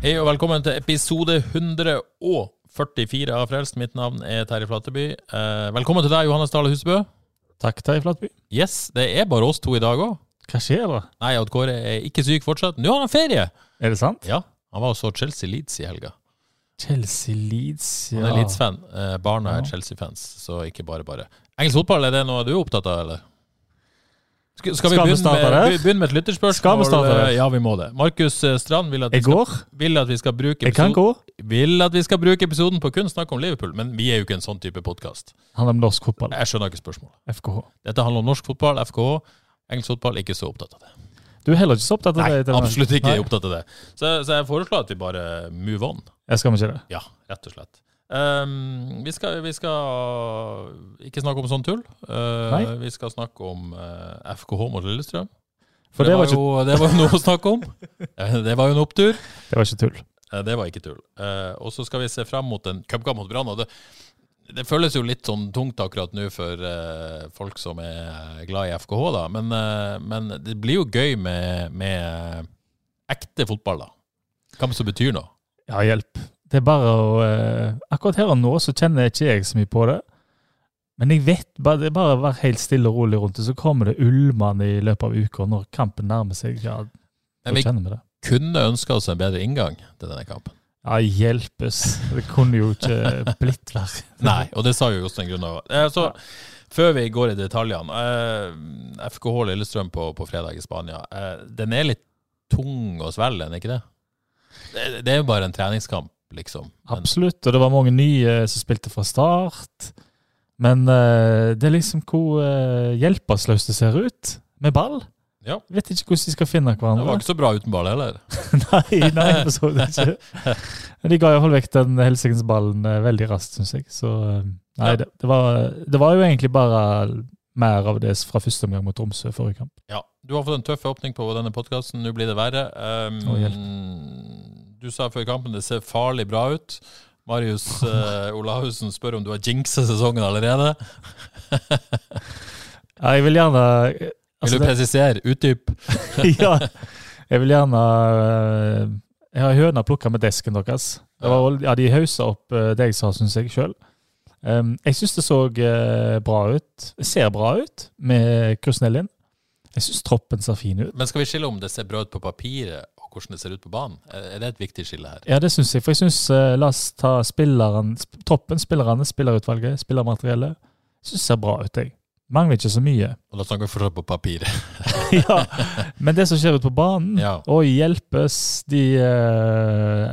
Hei og velkommen til episode 144 av Frelst. Mitt navn er Terje Flateby. Eh, velkommen til deg, Johannes Dale Husebø. Takk, Terje Flateby. Yes, det er bare oss to i dag òg. Hva skjer da? Nei, Odd Kåre er ikke syk fortsatt. Nå har han ferie! Er det sant? Ja, han var og så Chelsea Leeds i helga. Chelsea Leeds, ja. Han er Leeds-fan. Eh, barna er. Chelsea-fans, så ikke bare bare. Engelsk fotball, er det noe du er opptatt av, eller? Skal, skal vi begynne, med, begynne med et lytterspørsmål? Vi Ja, vi må det. Markus eh, Strand vil at, vi skal, vil at vi skal bruke episoden- vil at vi skal bruke episoden på kun snakke om Liverpool, men vi er jo ikke en sånn type podkast. Handler om norsk fotball. Jeg skjønner ikke spørsmålet. FKH. Dette handler om norsk fotball, FKH. Engelsk fotball, ikke så opptatt av det. Du er heller ikke så opptatt av det? Nei, absolutt ikke Nei. opptatt av det. Så, så jeg foreslår at vi bare move on. Jeg skal ikke det. Ja, rett og slett. Ehm, vi, skal, vi skal ikke snakke om sånn tull. Uh, vi skal snakke om uh, FKH mot Lillestrøm. For det var var jo, det var jo noe å snakke om. Eh, det var jo en opptur. det var ikke tull. Uh, Det var ikke tull. Eh, og så skal vi se frem mot en cupkamp mot Brann. Det, det føles jo litt sånn tungt akkurat nå for eh, folk som er glad i FKH, da. Men, eh, men det blir jo gøy med, med ekte fotball, da. Hva som betyr noe. Ja, hjelp. Det er bare å eh, Akkurat her og nå så kjenner ikke jeg så mye på det. Men jeg vet bare, det er bare å være helt stille og rolig rundt det, så kommer det ulmende i løpet av uka når kampen nærmer seg. Ja, Men vi kunne ønska oss en bedre inngang til denne kampen. Ja, hjelpes. Det kunne jo ikke blitt verre. Nei, og det sa jo Jostein Grunnav. Eh, så før vi går i detaljene. Eh, FKH Lillestrøm på, på fredag i Spania. Eh, den er litt tung å svelge, den er ikke det? det? Det er jo bare en treningskamp, liksom. Men, Absolutt, og det var mange nye som spilte fra start. Men uh, det er liksom hvor uh, hjelpeløst det ser ut med ball. Ja. Vet ikke hvordan de skal finne hverandre. det var ikke så bra uten ball heller. nei, nei, for så vidt ikke. Men de ga iallfall vekk den helsikens ballen eh, veldig raskt, syns jeg. Så eh, nei, Ja. det, det, var, det var jo egentlig bare mer av det fra første omgang mot Tromsø forrige kamp. Ja, Du har fått en tøff åpning på denne podkasten. Nå blir det verre. Um, du sa før kampen det ser farlig bra ut. Marius eh, Olahusen spør om du har jinxa sesongen allerede. Ja, jeg vil gjerne Vil altså, du presisere? Utdyp. ja, jeg vil gjerne eh, Jeg har høna plukka med desken deres. Det var, ja, De hausa opp eh, det jeg sa, syns jeg sjøl. Um, jeg syns det så bra ut. Ser bra ut med Krusnellin. Jeg syns troppen ser fin ut. Men skal vi skille om det ser bra ut på papiret, hvordan det ser ut på banen? Er det et viktig skille her? Ja, det syns jeg. For jeg syns La oss ta spilleren, sp troppen, spillerne, spillerutvalget, spillermateriellet. Syns det ser bra ut, jeg. Mangler ikke så mye. Og da snakker vi fortsatt på papiret. ja, Men det som skjer ute på banen, Ja. og hjelpes De uh,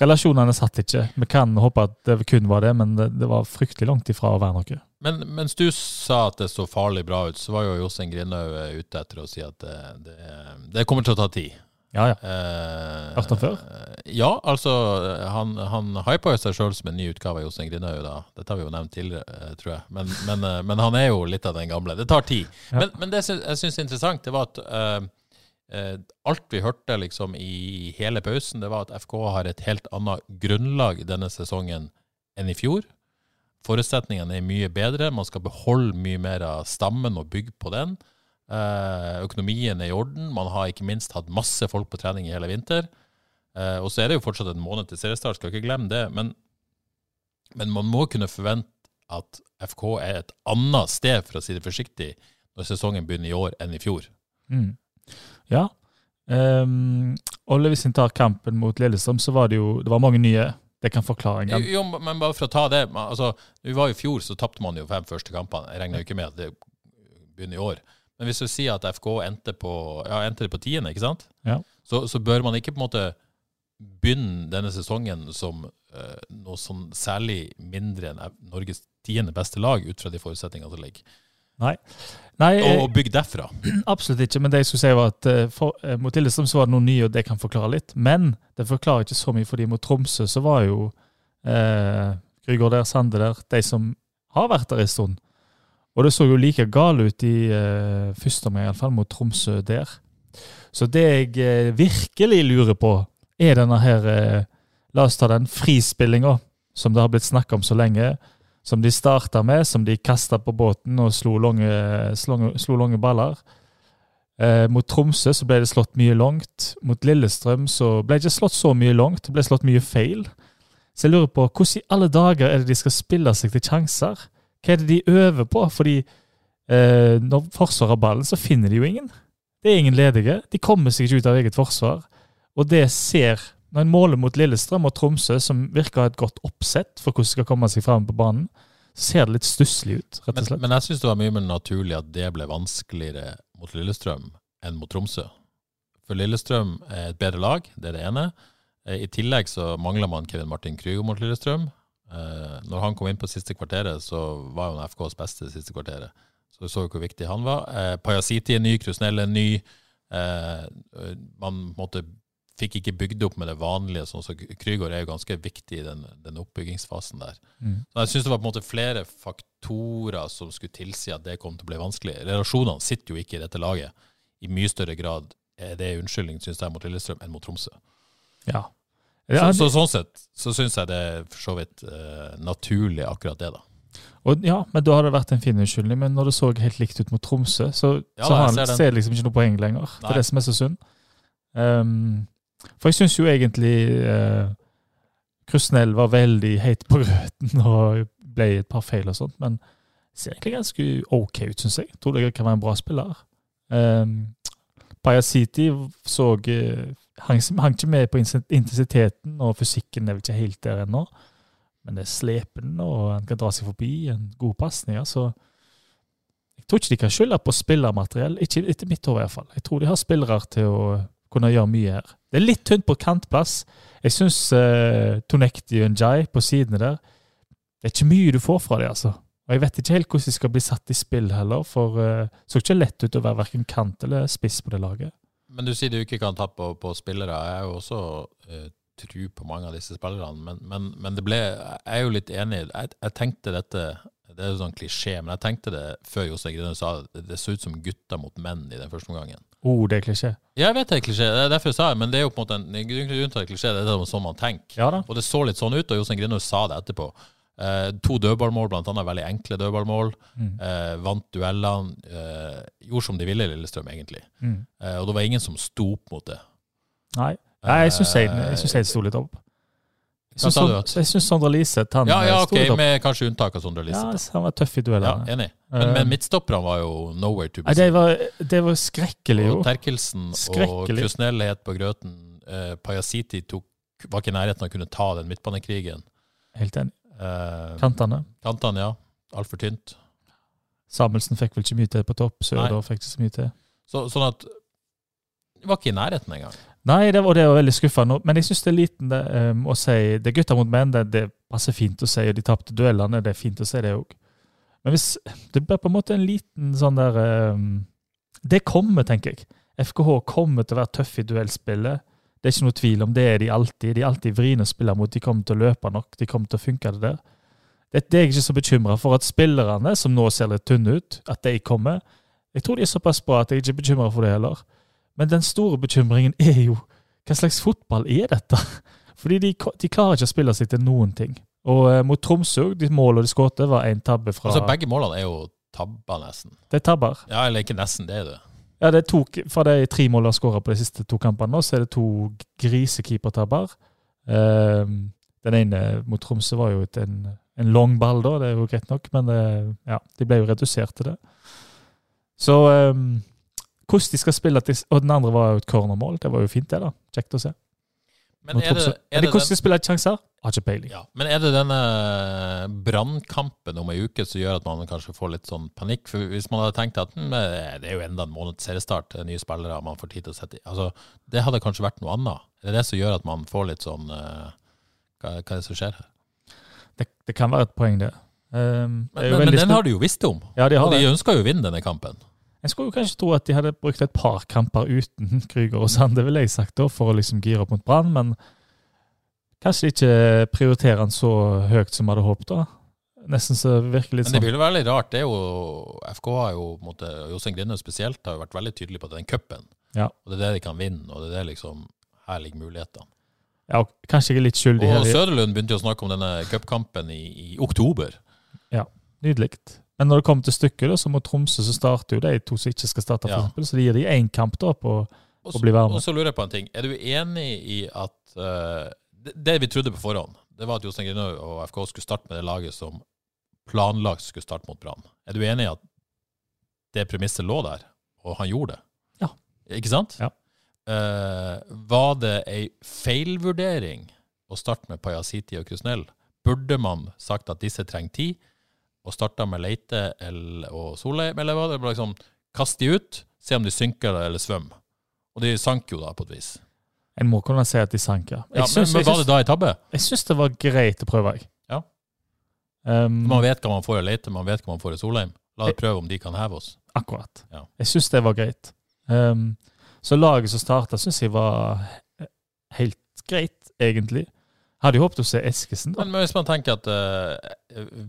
Relasjonene satt ikke. Vi kan håpe at det kun var det, men det, det var fryktelig langt ifra å være noe. Men mens du sa at det så farlig bra ut, så var jo Jostein Grindhaug eh, ute etter å si at det, det, det kommer til å ta tid. Ja, ja. Eh, Hørt han før? Ja, altså Han, han hypa jo seg sjøl som en ny utgave av Jostein Grindhaug. da. Dette har vi jo nevnt tidligere, eh, tror jeg. Men, men, eh, men han er jo litt av den gamle. Det tar tid. Ja. Men, men det jeg syns er interessant, det var at eh, eh, alt vi hørte liksom i hele pausen, det var at FK har et helt annet grunnlag denne sesongen enn i fjor. Forutsetningene er mye bedre. Man skal beholde mye mer av stammen og bygge på den. Eh, økonomien er i orden. Man har ikke minst hatt masse folk på trening i hele vinter. Eh, og så er det jo fortsatt en måned til seriestart, skal ikke glemme det. Men, men man må kunne forvente at FK er et annet sted, for å si det forsiktig, når sesongen begynner i år enn i fjor. Mm. Ja. Um, Olle, hvis en tar kampen mot Lillestrøm, så var det jo det var mange nye. Det kan forklare en gang. Jo, men bare for å ta det altså, Vi var i fjor, så tapte man jo fem første kampene. Jeg regner jo ikke med at det begynner i år. Men hvis du sier at FK endte på, ja, endte på tiende, ikke sant? Ja. Så, så bør man ikke på en måte begynne denne sesongen som uh, noe sånn særlig mindre enn Norges tiende beste lag, ut fra de forutsetningene som ligger. Nei. Nei Og, bygge og bygg derfra. absolutt ikke. Men det jeg skulle si var at eh, for, eh, mot Lillestrøm så var det noe nye, og det kan forklare litt. Men det forklarer ikke så mye, fordi mot Tromsø så var jo eh, Grygård der, Sande der, de som har vært der en stund. Og det så jo like gale ut i uh, første omgang, iallfall, mot Tromsø der. Så det jeg uh, virkelig lurer på, er denne her uh, La oss ta den frispillinga som det har blitt snakka om så lenge. Som de starta med, som de kasta på båten og slo lange, slo, slo lange baller. Eh, mot Tromsø så ble det slått mye langt. Mot Lillestrøm så ble det ikke slått så mye langt, det ble slått mye feil. Så jeg lurer på hvordan i alle dager er det de skal spille seg til sjanser? Hva er det de øver på? Fordi eh, når Forsvaret har ballen, så finner de jo ingen. Det er ingen ledige. De kommer seg ikke ut av eget forsvar. Og det ser Når en måler mot Lillestrøm og Tromsø, som virker å ha et godt oppsett for hvordan de skal komme seg fram på banen, så ser det litt stusslig ut, rett og slett. men jeg syns det var mye mer naturlig at det ble vanskeligere mot Lillestrøm enn mot Tromsø. For Lillestrøm er et bedre lag, det er det ene. Eh, I tillegg så mangler man Kevin Martin Krygo mot Lillestrøm. Eh, Når han kom inn på siste kvarteret, så var han FKs beste siste kvarteret. Så vi så jo hvor viktig han var. Eh, Pajasiti er ny, Krusnell er ny. Eh, Man måtte, fikk ikke bygd opp med det vanlige, sånn så Krygård er jo ganske viktig i den, den oppbyggingsfasen der. Mm. Så jeg synes det var på en måte flere faktorer som skulle tilsi at det kom til å bli vanskelig. Relasjonene sitter jo ikke i dette laget. I mye større grad er det unnskyldning, synes jeg, mot Lillestrøm enn mot Tromsø. Ja. Så, Ja, så sånn sett så syns jeg det er for så vidt uh, naturlig, akkurat det, da. Og ja, men da har det vært en fin unnskyldning. Men når det så helt likt ut mot Tromsø, så, Ja, så da, har han, ser ser liksom ikke noe poeng lenger. Det er det som er så synd. Um, for jeg syns jo egentlig uh, Krusnell var veldig heit på grøten og ble et par feil og sånt, men ser egentlig ganske OK ut, syns jeg. Tror det kan være en bra spiller. Um, Pajasiti så eh, hang, hang ikke med på intensiteten, og fysikken er vel ikke helt der ennå. Men det er slepen, og han kan dra seg forbi. En god pasning. Altså. Jeg tror ikke de kan skylde på spillermateriell. Ikke etter mitt hode, iallfall. Jeg tror de har spillere til å kunne gjøre mye her. Det er litt tynt på kantplass. Jeg syns eh, Tonekti og Njai på sidene der Det er ikke mye du får fra dem, altså. Og jeg vet ikke helt hvordan de skal bli satt i spill heller, for det så ikke lett ut å være verken kant eller spiss på det laget. Men du sier du ikke kan tappe på, på spillere. Jeg er jo også uh, tru på mange av disse spillerne, men, men, men det ble Jeg er jo litt enig. Jeg, jeg tenkte dette Det er jo sånn klisjé, men jeg tenkte det før Jostein Grønne sa det. Det så ut som gutter mot menn i den første omgangen. Oh, det er klisjé. Ja, Jeg vet det er klisjé, det er derfor jeg sa det, men det er jo på en måte en det er klisjé, det er sånn man tenker. Ja da. Og det så litt sånn ut, og Jostein Grinaud sa det etterpå. Eh, to dødballmål, annet veldig enkle dødballmål. Mm. Eh, vant duellene. Eh, gjorde som de ville, Lillestrøm, egentlig. Mm. Eh, og det var ingen som sto opp mot det. Nei. Nei, jeg syns synes jeg sto litt opp. Jeg syns Sondre Liseth han Ja, ja, eh, sto litt opp. med kanskje unntak av Sondre Ja, han var tøff i Ja, enig. Men, Eh, men midtstopperne var jo nowhere to be Nei, det var, det var skrekkelig, jo. Og Terkelsen og Skrekkelig. Krusnell het på grøten. Eh, Pajasiti tok, var ikke i nærheten av å kunne ta den midtbanekrigen. Helt enig. Eh, Kantene. Kantene, ja. Altfor tynt. Samuelsen fikk vel ikke mye til på topp. Sørdal fikk ikke så mye til. Så, sånn at Det var ikke i nærheten engang. Nei, det var, det var veldig skuffende. Men jeg syns det er liten det, um, å si Det er gutter mot menn, det, det passer fint å si. Og de tapte duellene, det er fint å si det òg. Men hvis Det blir på en måte en liten sånn der um, Det kommer, tenker jeg. FKH kommer til å være tøff i duellspillet. Det er ikke noe tvil om det er de alltid. De er alltid vriene å spille mot. De kommer til å løpe nok. De kommer til å funke det der. Det, det er jeg ikke så bekymra for. At spillerne, som nå ser litt tynne ut, at de kommer. Jeg tror de er såpass bra at jeg ikke er bekymra for det heller. Men den store bekymringen er jo hva slags fotball er dette? Fordi de, de klarer ikke å spille seg til noen ting. Og eh, mot Tromsø, de målene de skåret, var en tabbe fra Altså, begge målene er jo tabber, nesten. Det er tabber. Ja, eller ikke nesten, det er det. Ja, det er Fra de tre målene skåra på de siste to kampene, nå, så er det to grisekeepertabber. Um, den ene mot Tromsø var jo en, en long ball, da. Det er jo greit nok, men eh, ja, de ble jo redusert til det. Så um, hvordan de skal spille til, Og den andre var jo et cornermål. Det var jo fint, det. da. Kjekt å se. Men er det, er det hvordan de spiller sjanser? Har ikke peiling. ja, men er det denne brannkampen om ei uke som gjør at man kanskje får litt sånn panikk? For Hvis man hadde tenkt at hm, det er jo enda en måned til seriestart, er nye spillere man får tid til å sette i altså, Det hadde kanskje vært noe annet. Er det det som gjør at man får litt sånn uh, Hva, hva er det som skjer her? Det, det kan være et poeng, det. Um, Men, men, men den har de jo visst om. Ja, de har Og de ønska jo å vinne denne kampen. Jeg skulle jo kanskje tro at de hadde brukt et par kamper uten Krüger og Sand, det ville jeg sagt da, for å liksom gire opp mot Brann, men kanskje ikke prioriterer han så høyt som vi hadde håpet. da. Nesten så virker litt sånn. Men det sånn ville være litt rart. Det er jo, FK har jo, måtte, en Jostein Grinde spesielt, har jo vært veldig tydelig på den cupen. Ja. Og det er det de kan vinne, og det er det liksom Her ligger mulighetene. Ja, og kanskje jeg er litt skyldig Og her. i- Søderlund begynte jo å snakke om denne cupkampen i, i oktober. Nydelig. Men når det kommer til stykket, så må Tromsø så starter jo de to som ikke skal starte, for Ja. eksempel, så de gir de én kamp da på Å bli værende. og så lurer jeg på en ting. Er du enig i at uh, det, det vi trodde på forhånd, det var at Jostein Grinde og FK skulle starte med det laget som planlagt skulle starte mot Brann. Er du enig i at det premisset lå der, og han gjorde det? Ja. Ikke sant? Ja. Uh, var det ei feilvurdering å starte med Pajasiti og Krusnell? Burde man sagt at disse trenger tid, og starta med Leite og Solheim, eller hva det var. liksom kast de ut, se om de synker eller svømmer? Og de sank jo da, på et vis. En må kunne si at de sank, ja. Ja, synes, men, men var det da en tabbe? jeg syns det var greit å prøve, jeg. Ja. Um, Man vet hva man får i Leite, man vet hva man får i Solheim. La oss prøve om de kan heve oss. akkurat. Ja. Jeg syns det var greit. Um, så laget som starta, syns jeg var helt greit, egentlig. Hadde jo håpet å se Eskesen, da. Men, hvis man tenker at uh,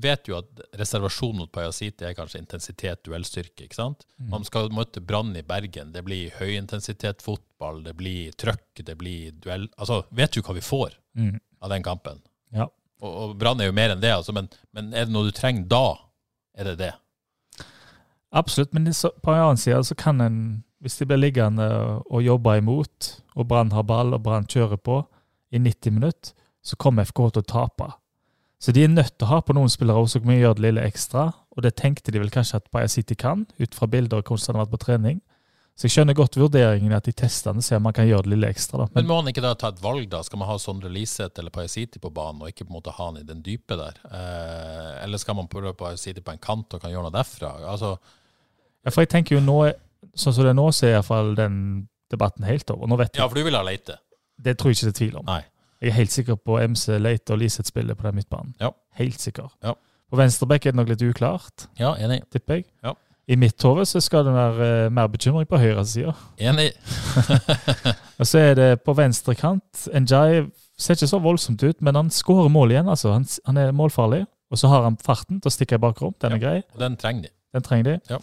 Vet jo at reservasjon mot Pajasiti er kanskje intensitet, duellstyrke, ikke sant? Mm. Man skal møte Brann i Bergen. Det blir høyintensitet fotball, det blir trøkk, det blir duell Altså, vet du hva vi får Mm. av den kampen? Ja. Og, og Brann er jo mer enn det, altså, men, men er det noe du trenger da, er det det. Absolutt, men så, på en annen side så kan en, hvis de blir liggende og jobbe imot, og Brann har ball og Brann kjører på i 90 minutter, så kommer FK til å tape. Så de er nødt til å ha på noen spillere også som kan gjøre det lille ekstra, og det tenkte de vel kanskje at Bayer City kan, ut fra bilder og hvordan han har vært på trening. Så jeg skjønner godt vurderingen at de testene ser om man kan gjøre det lille ekstra. da. Men må han ikke da ta et valg, da? Skal man ha Sondre Liseth eller Pajasiti på banen, og ikke på en måte ha han i den dype der? Eh, eller skal man prøve City på en kant og kan gjøre noe derfra? Altså, Ja, for jeg tenker jo nå, sånn som det er nå, så er iallfall den debatten helt over. Nå vet jeg, ja, for du vil ha Leite? Det tror jeg ikke det er tvil om. Nei. Jeg er helt sikker på MC Leite og Liseth spiller på den midtbanen. Ja. Helt sikker. Ja. På venstreback er det nok litt uklart, Ja, enig. tipper jeg. Ja. I mitt hode så skal det være eh, mer bekymring på høyre side. Enig. Og så er det på venstre kant Njay ser ikke så voldsomt ut, men han skårer mål igjen. altså. Han, han er målfarlig. Og så har han farten til å stikke i bakrom. Den er grei. Og den trenger de. Den trenger de. Ja.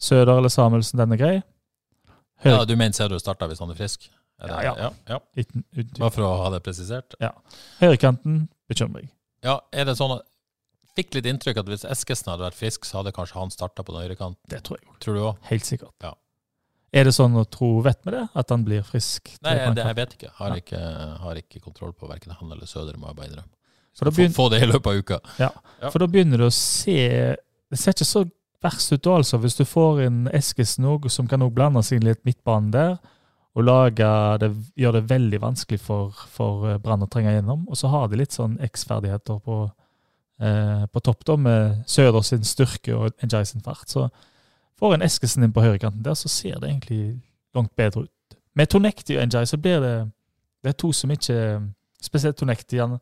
Søder eller Samuelsen, den er grei. Ja, du mener Cedro starta hvis han er frisk? Ja, ja. ja, ja. Bare for å ha det presisert. Høyrekanten bekymring. Ja, er det sånn at Fikk litt inntrykk at hvis Eskesen hadde vært frisk, så hadde kanskje han starta på den høyrekanten. Det tror jeg. Tror du òg? Helt sikkert. Ja. Er det sånn å tro, vet vi det, at han blir frisk? Nei, det, jeg vet ikke. Har, Ja. ikke. har ikke kontroll på verken han eller Søder, må jeg bare innrømme. Få, få det i løpet av uka. Ja. for da begynner det å se Det ser ikke så verst ut altså. Hvis du får inn Eskesen òg, som kan også blande seg inn litt midtbanen der, og det, gjør det veldig vanskelig for, for eh, Brann å trenge gjennom. Og så har de litt sånn X-ferdigheter på, eh, på topp, da, med Søder sin styrke og Njai sin fart. Så får en Eskesen inn på høyrekanten der, så ser det egentlig langt bedre ut. Med Tonekti og Njai så blir det Det er to som ikke Spesielt Tonekti. Han,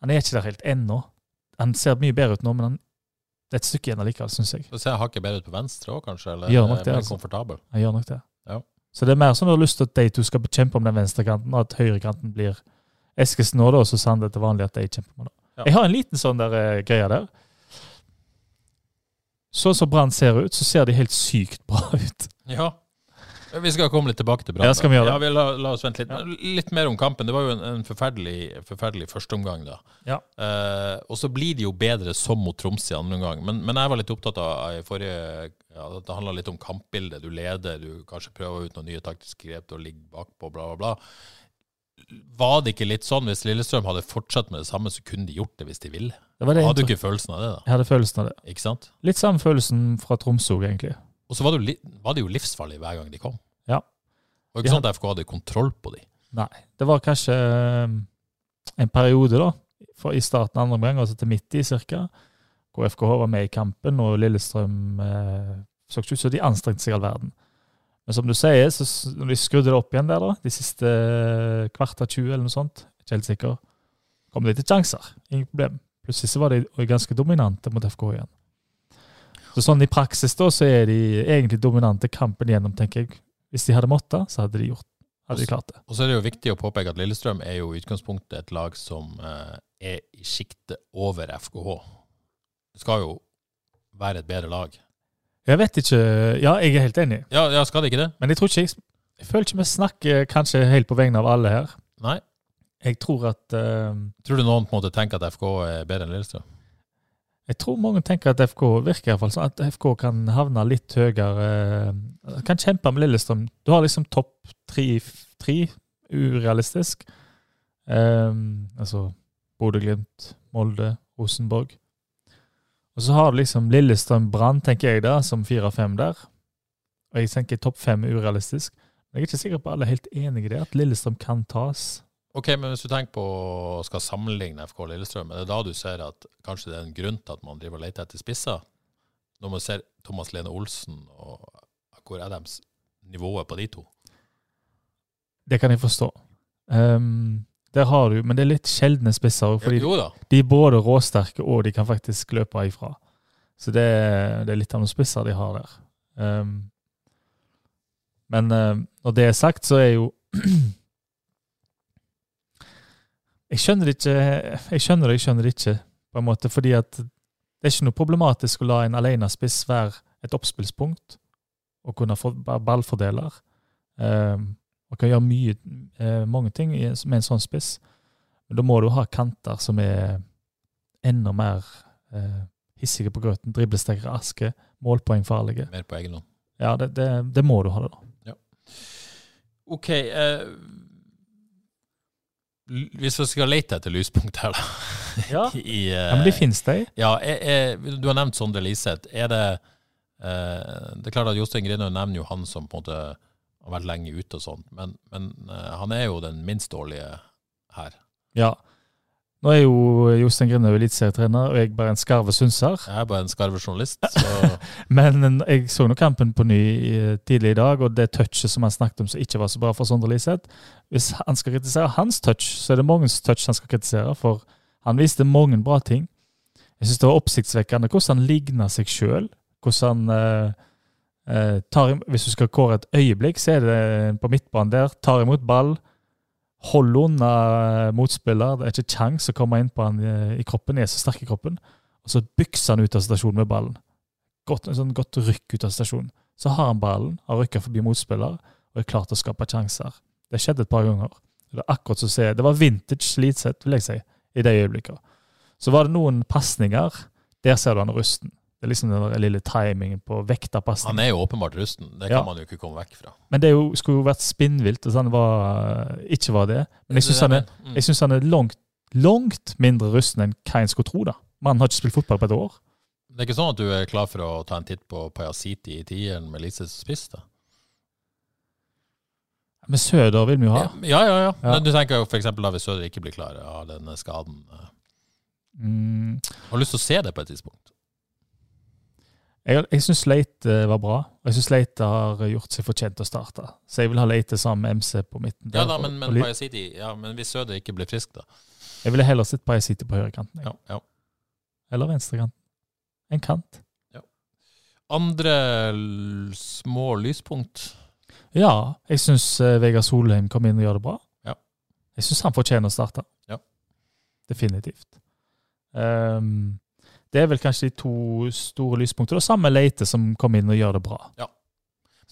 han er ikke der helt ennå. Han ser mye bedre ut nå, men han, det er et stykke igjen allikevel, syns jeg. Så ser hakket bedre ut på venstre òg, kanskje? Eller Gjør nok det, mer altså. komfortabel? Han gjør nok det. Ja. Så det er mer sånn du har lyst til at de to skal bekjempe om den venstrekanten, og at høyrekanten blir Eskesen nå, da, og så Sande til vanlig at de kjemper med det. Ja. Jeg har en liten sånn der uh, greie der. Sånn som Brann ser ut, så ser de helt sykt bra ut. Ja. Vi skal komme litt tilbake til Brann. Ja, skal vi gjøre det? Ja, vi la, la oss vente litt. Ja. Litt mer om kampen. Det var jo en, en forferdelig, forferdelig førsteomgang, da. Ja. Eh, og så blir det jo bedre som mot Tromsø i andre omgang. Men, men jeg var litt opptatt av i forrige ja, at det handla litt om kampbildet. Du leder, du kanskje prøver ut noen nye taktiske grep til å ligge bakpå, bla, bla, bla. Var det ikke litt sånn hvis Lillestrøm hadde fortsatt med det samme, så kunne de gjort det hvis de ville? Det det Hadde du ikke følelsen av det, da? jeg hadde følelsen av det. Ikke sant? Litt samme følelsen fra Tromsø, egentlig. Og så var det, jo var det jo livsfarlig hver gang de kom. Ja. Det var ikke sånn at FK hadde kontroll på de. Nei. Det var kanskje eh, en periode, da, for i starten av andre omgang, altså til midt i cirka, hvor FKH var med i kampen, og Lillestrøm eh, så ikke ut som de anstrengte seg all verden. Men som du sier, så når de skrudde det opp igjen der, da, de siste kvart av 20 eller noe sånt, ikke helt sikker, kom de til sjanser. Ingen problem. Plutselig var de ganske dominante mot FK igjen. Så sånn i praksis da, så er de egentlig dominante kampen gjennom, tenker jeg. Hvis de hadde måttet, så hadde de gjort hadde de klart det. Og så er det jo viktig å påpeke at Lillestrøm er jo i utgangspunktet et lag som eh, er i sjiktet over FKH. Det skal jo være et bedre lag. Jeg vet ikke Ja, jeg er helt enig. Ja, ja skal det ikke det? Men jeg tror ikke jeg, jeg føler ikke vi snakker kanskje helt på vegne av alle her. Nei. Jeg tror at uh, Tror du noen på en måte tenker at FK er bedre enn Lillestrøm? Jeg tror mange tenker at FK virker i hvert fall sånn at FK kan havne litt høyere. Uh, kan kjempe med Lillestrøm. Du har liksom topp tre, urealistisk. Um, altså Bodø-Glimt, Molde, Rosenborg. Og så har du liksom Lillestrøm Brann, tenker jeg da, som fire-fem der. Og jeg tenker topp fem urealistisk. Men jeg er ikke sikker på alle er helt enig i det, at Lillestrøm kan tas. Ok, men Hvis du tenker på å skal sammenligne FK og Lillestrøm, er det da du ser at kanskje det er en grunn til at man driver og leter etter spisser? Når man ser Thomas Lene Olsen, og hvor er deres nivået på de to? Det kan jeg forstå. Um, der har du, Men det er litt sjeldne spisser. fordi jo De er både råsterke og de kan faktisk løpe ifra. Så det, det er litt av noen spisser de har der. Um, men uh, når det er sagt, så er jo Jeg skjønner ikke. Jeg skjønner det, jeg skjønner ikke, på en måte, fordi at det er ikke noe problematisk å la en alenespiss være et oppspillspunkt og kunne få ballfordeler. Um, og kan gjøre mye, uh, mange ting med en sånn spiss. Men da må du ha kanter som er enda mer uh, hissige på grøten, Driblestekere, aske, målpoengfarlige. Mer på egen hånd. Ja, det, det, det, må du ha, det da. Ja. OK. Uh hvis vi skal lete etter lyspunkt her, da Ja, I, uh, ja men de finnes de. Ja, er, er, Du har nevnt Sondre Liseth. Er det uh, Det er klart at Jostein Grinøy nevner jo han som på en måte har vært lenge ute og sånt, men, men uh, han er jo den minst dårlige her. Ja, nå er jo Jostein Grindhaug eliteserietrener, og jeg bare en skarve synser. Jeg er bare en skarve journalist. Men jeg så nå kampen på ny tidlig i dag, og det touchet som han snakket om som ikke var så bra for Sondre Liseth Hvis han skal kritisere hans touch, så er det mangens touch han skal kritisere, for han viste mange bra ting. Jeg syns det var oppsiktsvekkende hvordan han ligna seg sjøl. Hvordan han eh, eh, tar Hvis du skal kåre et øyeblikk, så er det på midtbanen der. Tar imot ball holder unna eh, motspiller. Det er ikke kjangs å komme inn på han eh, i kroppen, er så sterk i kroppen. Og så bykser han ut av stasjonen med ballen. Godt, en sånn godt rykk ut av stasjonen. Så har han ballen, har rykka forbi motspiller og er klar til å skape sjanser. Det skjedde et par ganger. Det, akkurat så se, det var vintage Slitseth, vil jeg si, i de øyeblikkene. Så var det noen pasninger. Der ser du han rusten. Det er liksom den lille timingen på vektavpasning. Han er jo åpenbart rusten, det kan ja. man jo ikke komme vekk fra. Men det jo, skulle jo vært spinnvilt hvis han var, ikke var det. Men jeg syns han, mm. han, er langt, langt mindre rusten enn hva en skulle tro. da. Mannen har ikke spilt fotball på et år. Det er ikke sånn at du er klar for å ta en titt på Pajasiti i tieren med Lise spiss? da? Men Søder vil vi jo ha. Ja, ja, ja. ja. Du tenker jo f.eks. da hvis Søder ikke blir klar av denne skaden. Eh. Mm. Har lyst til å se det på et tidspunkt? Jeg, jeg syns Leite var bra, og jeg syns Leite har gjort seg fortjent til å starte. Så jeg vil ha Leite sammen med MC på midten. Ja da, men, men, City, ja, men hvis Søde ikke blir frisk, da? Jeg ville heller sett City på høyrekanten. Ja, ja. Eller venstrekanten. En kant. Ja. Andre små lyspunkt? Ja, jeg syns uh, Vegard Solheim kom inn og gjør det bra. Ja. Jeg syns han fortjener å starte. Ja. Definitivt. Um, det er vel kanskje de to store lyspunktene. Og samme Leite, som kommer inn og gjør det bra. Ja.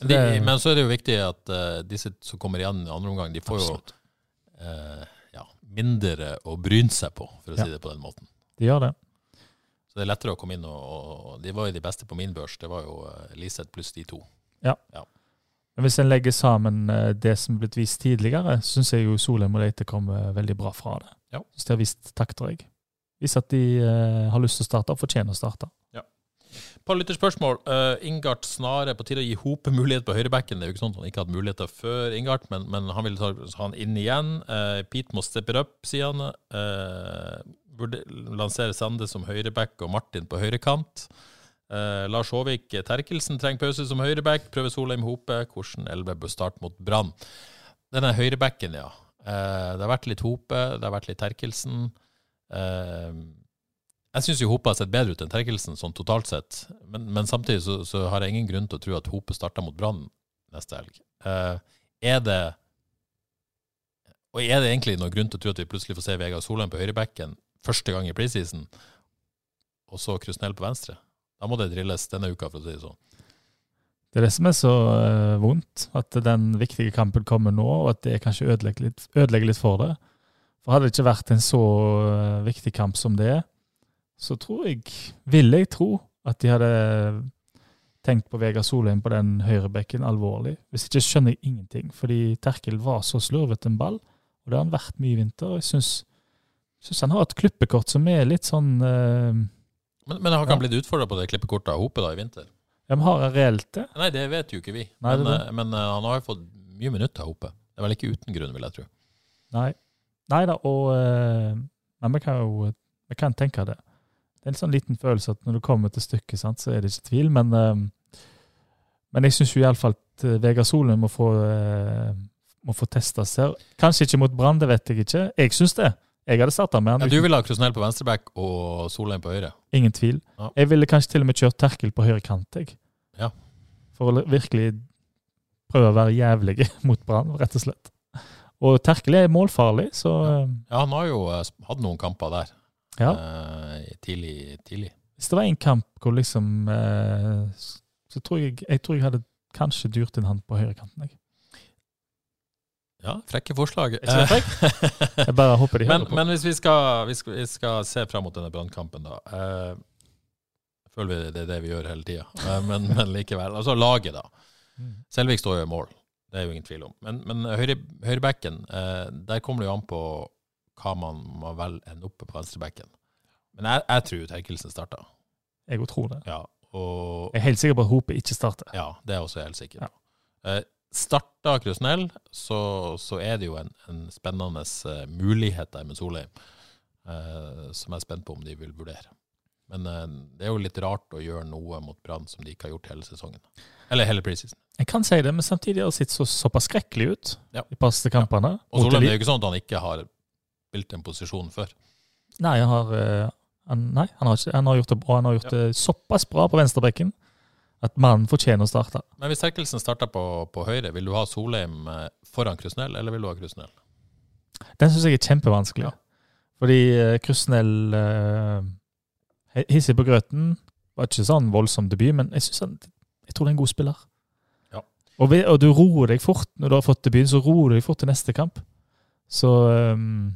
Men, de, men så er det jo viktig at uh, disse som kommer igjen i andre omgang, de får Absolutt. jo uh, ja, mindre å bryne seg på, for å ja. si det på den måten. De gjør det. Så det er lettere å komme inn, og, og de var jo de beste på min børs. Det var jo uh, Liseth pluss de to. Ja. ja. Men hvis en legger sammen det som er blitt vist tidligere, syns jeg jo Solheim og Leite kommer veldig bra fra det. Ja. Synes de har vist takter, jeg hvis at de uh, har lyst til å starte fortjener å starte. Ja. Par lytterspørsmål. Uh, Ingart Snare, på tide å gi Hope mulighet på høyrebacken. Det er jo ikke sånn at han ikke hatt muligheter før Ingart, men, men, han vil ta han inn igjen. Uh, Pete må steppe opp, sier han. Uh, burde lansere Sande som høyreback og Martin på høyrekant. Uh, Lars Håvik Terkelsen trenger pause som høyreback. Prøver Solheim Hope. Hvordan Elve bør starte mot Brann? Denne høyrebacken, ja. Uh, det har vært litt Hope, det har vært litt Terkelsen. Eh, jeg syns Hope har sett bedre ut enn Terkelsen, sånn totalt sett. Men, men samtidig så, så, har jeg ingen grunn til å tro at Hope starter mot Brann neste helg. Uh, er det Og er det egentlig noen grunn til å tro at vi plutselig får se Vegard Solheim på høyrebekken første gang i preseason, og så Krusnell på venstre? Da må det drilles denne uka, for å si det sånn. Det er det som er så uh, vondt, at den viktige kampen kommer nå, og at det kanskje ødelegger litt, ødelegger litt for det. For hadde det ikke vært en så uh, viktig kamp som det er, så tror jeg, ville jeg tro, at de hadde tenkt på Vegard Solheim på den høyrebekken alvorlig. Hvis ikke skjønner jeg ingenting, fordi Terkel var så slurvete en ball, og det har han vært mye i vinter. og Jeg syns han har et klippekort som er litt sånn uh, men, men har ikke han blitt utfordra på det klippekortet av Hope da i vinter? Ja, men Har han reelt det? Nei, det vet jo ikke vi. Nei, men, eh, men uh, han har jo fått mye minutter oppe. Det er vel ikke uten grunn, vil jeg tro. Nei. Nei da, og uh, Men vi kan jo vi kan tenke det. Det er en sånn liten følelse at når du kommer til stykket, sant, så er det ikke tvil. Men, uh, men jeg syns iallfall at Vegard Solum må få, må få testes her. Kanskje ikke mot Brann, det vet jeg ikke. Jeg syns det. Jeg hadde starta med han. Ja, du ville ha Krusnell på venstreback og Solheim på høyre? Ingen tvil. Ja. Jeg ville kanskje til og med kjørt Terkel på høyre kant. Jeg. Ja. For å virkelig prøve å være jævlig mot Brann, rett og slett. Og Terkel er målfarlig, så ja. ja, han har jo uh, hatt noen kamper der ja. uh, tidlig, tidlig. Hvis det var en kamp hvor liksom uh, Så tror jeg jeg tror jeg hadde kanskje dyrt inn han på høyrekanten. Jeg. Ja, frekke forslag. Jeg, jeg bare håper de men, hører på. Men hvis vi skal, hvis vi skal se fram mot denne brannkampen, da. Eh, føler vi det er det vi gjør hele tida. Eh, men, men, likevel. Altså laget, da. Mm. Selvik står jo i mål, det er jo ingen tvil om. Men, men høyre, høyrebekken, eh, der kommer det jo an på hva man må velge enn oppe på venstrebekken. Men jeg, jeg tror Terkelsen starter. Jeg òg tror det. Ja, og, jeg er helt sikker på at Hopet ikke starter. Ja, det er også helt sikkert. Ja. Eh, starter Krusnell, så, så, er det jo en, en spennende uh, mulighet der med Solheim, eh, som jeg er spent på om de vil vurdere. Men uh, det er jo litt rart å gjøre noe mot Brann som de ikke har gjort hele sesongen. Eller hele preseason. Jeg kan si det, men samtidig har det sett så, såpass skrekkelig ut ja. i passe kampene. Ja. Og Solheim, det er jo ikke sånn at han ikke har spilt en posisjon før. Nei, han har, han, nei, han har, ikke, han har gjort det bra. Han har gjort ja. det såpass bra på venstrebekken at mannen fortjener å starte. Men hvis Terkelsen starter på, på, høyre, vil du ha Solheim eh, foran Krusnell, eller vil du ha Krusnell? Den syns jeg er kjempevanskelig. Ja. Fordi Krusnell hissig på grøten. Var ikke sånn voldsom debut, men jeg, han, jeg tror det er en god spiller. Ja. Og, ved, og, du roer deg fort når du har fått debuten, så roer du deg fort til neste kamp. Så um,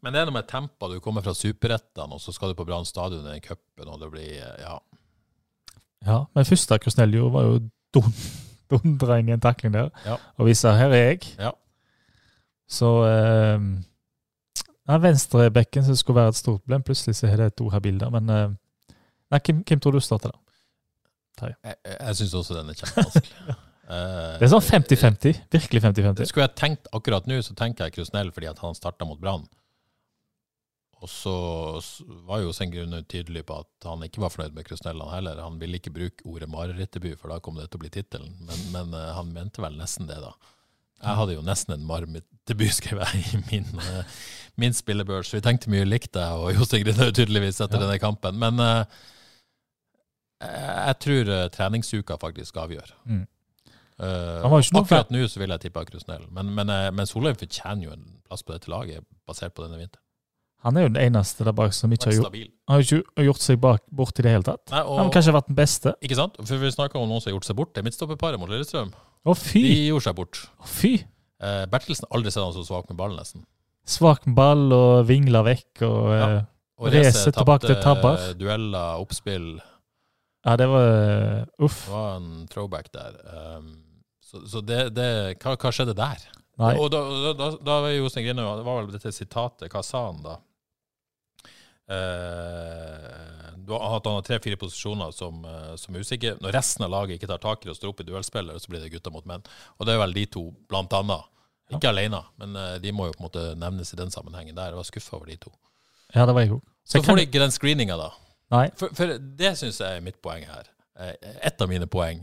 Men det er noe med tempoet. Du kommer fra superrettene, og så skal du på Brann stadion i cupen, og det blir Ja. Ja, men første Krusnell gjorde, var jo dundra inn i en takling der ja. og viste her er jeg. Ja. Så eh, ja, Venstrebekken som skulle være et stort problem, plutselig så er det to her bilder. Men eh, nei, hvem, hvem, tror du starter da? Jeg, jeg, jeg syns også den er kjempevanskelig. det er sånn 50-50. Virkelig 50-50. Skulle jeg tenkt akkurat nå, så tenker jeg Krusnell fordi at han starta mot Brann. Og så var jo Sengrun tydelig på at han ikke var fornøyd med Krusnelland heller. Han ville ikke bruke ordet marerittdebut, for da kom det til å bli tittelen. Men, men uh, han mente vel nesten det, da. Jeg hadde jo nesten en marerittdebut, skrev jeg i min, min spillebørs. Vi tenkte mye likt, jeg og Jostein Grine tydeligvis etter ja. denne kampen. Men uh, jeg tror treningsuka faktisk avgjør. Mm. akkurat nå så vil jeg tippe Krusnell, men, men, men Solheim fortjener jo en plass på dette laget, basert på denne vinteren. Han er jo den eneste der bak som ikke har gjort, har ikke gjort seg bak, bort i det hele tatt. Nei, og, han har kanskje vært den beste. Ikke sant? For Vi snakker om noen som har gjort seg bort. Det er midtstopperparet mot Lillestrøm. Å fy! De gjorde seg bort. Å fy! Eh, Bertelsen aldri sett han så svak med ballen, nesten. Svak ball og vingler vekk og, ja. Eh, og Rese tilbake til tabber. Dueller, oppspill. Ja, det var uh, uff. Det var en throwback der. Um, så, så det, det hva, hva, skjedde der? Nei. Og da, da, da, var Jostein Grine Det var vel dette sitatet. Hva sa han da? Uh, du har hatt han har tre-fire posisjoner som, uh, som, er usikre. Når resten av laget ikke tar tak i det og står opp i duellspillere, så blir det gutter mot menn. Og det er vel de to, blant annet. Ikke alene, men uh, de må jo på en måte nevnes i den sammenhengen der. Jeg var skuffa over de to. Ja, det var jeg òg. Så, får de ikke den screeninga, da. Nei. For, for det syns jeg er mitt poeng her. Et av mine poeng.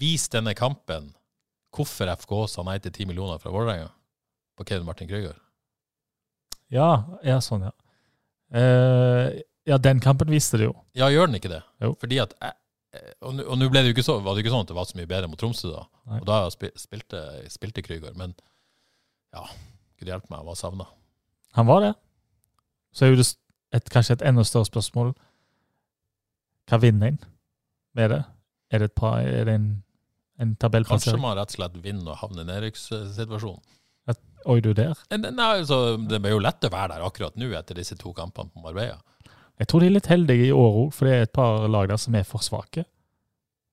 Vis denne kampen hvorfor FK sa nei til 10 millioner fra Vålerenga på Kevin Martin Krüger. Ja, ja sånn, ja. Uh, ja, den kampen viste det jo. Ja, gjør den ikke det? Jo. Fordi at jeg, eh, Og nå ble det jo ikke så, var det jo ikke sånn at det var så mye bedre mot Tromsø da. Nei. Og da spil- spilte, spilte Krüger. Men ja, gud hjelpe meg, han var savna. Han var det. Så er jo det et, kanskje et enda større spørsmål Hva vinner en med det? Er det, et par, er det en, en Kanskje man rett og slett vinner og havner i nedrykkssituasjonen. nedrykkssituasjon. Oi, du der? Nei, altså, det er jo lett å være der akkurat nå etter disse to kampene på Marbella. Jeg tror de er litt heldige i år òg, for det er et par lag der som er for svake.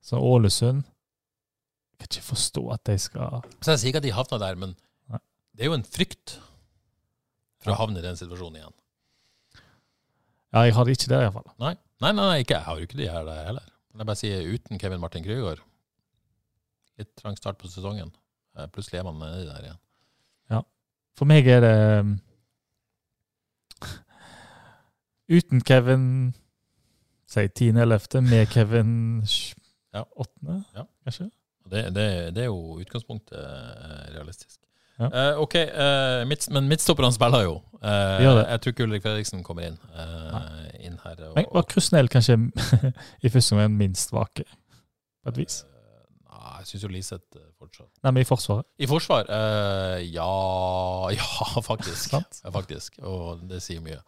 Så Ålesund Jeg kan ikke forstå at de skal Så jeg sier ikke at de havna der, men Nei. det er jo en frykt for å havne i den situasjonen igjen. Ja, jeg har det ikke der, iallfall. Nei, nei, nei, nei ikke. jeg har jo ikke de her der heller. Men jeg bare sier uten Kevin Martin Krüger Litt trang start på sesongen. Eh, Plutselig er man nedi der igjen. Ja. For meg er det um, Uten Kevin Si 10.11., med Kevin 8., Ja. kanskje? Det, det, det er jo utgangspunktet eh, realistisk. Ja. Eh, ok, eh, midt, men midtstopperne spiller jo. Eh, jeg tror ikke Ulrik Fredriksen kommer inn, eh, inn her. Og, Men var Krusnell kanskje i første omgang minst vake, på et vis? Eh, Nei, jeg syns jo Liseth fortsatt Nei, men i Forsvaret. I forsvar? eh, ja Ja, faktisk. Faktisk. Og det sier mye.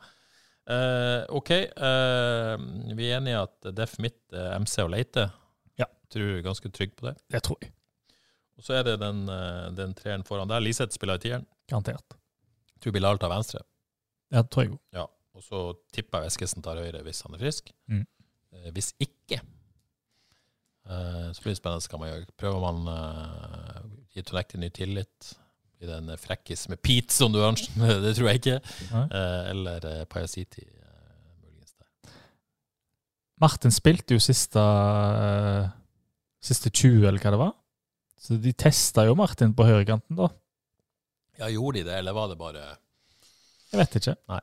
Eh, OK. uh, vi er enige i at Def midt, eh, MC og Leite. Ja. Tror du er ganske trygg på det. Det tror jeg. Og så er det den, den treeren foran der. Liseth spiller i tieren. Garantert. Tror Bilal tar venstre. Ja, det tror jeg òg. Ja. Og så tipper jeg Eskesen tar høyre hvis han er frisk. Mm. Hvis ikke, så blir det spennende hva man gjør. Prøver man uh, gi Tonekti ny tillit? Blir det en frekkis med Pete, som du ønsker? det tror jeg ikke. Eh, eller uh, Pajasiti, eh, der. Martin spilte jo siste, eh, siste 20, eller hva det var. Så de testa jo Martin på høyrekanten, da. Ja, gjorde de det, eller var det bare Jeg vet ikke. Nei.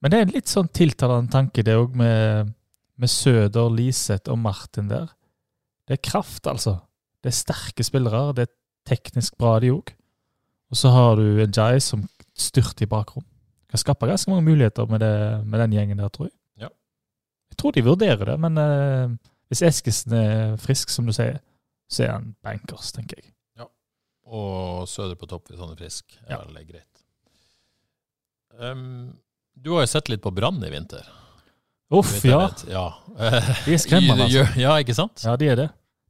Men det er en litt sånn tiltalende tanke, det òg, med, med Søder, Liseth og Martin der. Det er kraft, altså. Det er sterke spillere. Det er teknisk bra, de òg. Og så har du en Jai som styrter i bakrom. Kan skape ganske mange muligheter med, det, med den gjengen der, tror jeg. Ja. Jeg tror de vurderer det, men uh, hvis Eskesen er frisk, som du sier, så er han bankers, tenker jeg. Ja. Og Søder på topp hvis han er frisk. er Ja. vel greit. Um, du har jo sett litt på Brann i vinter. Uff, ja. ja. De er skremmende, altså. Ja, ikke sant? Ja, de er det.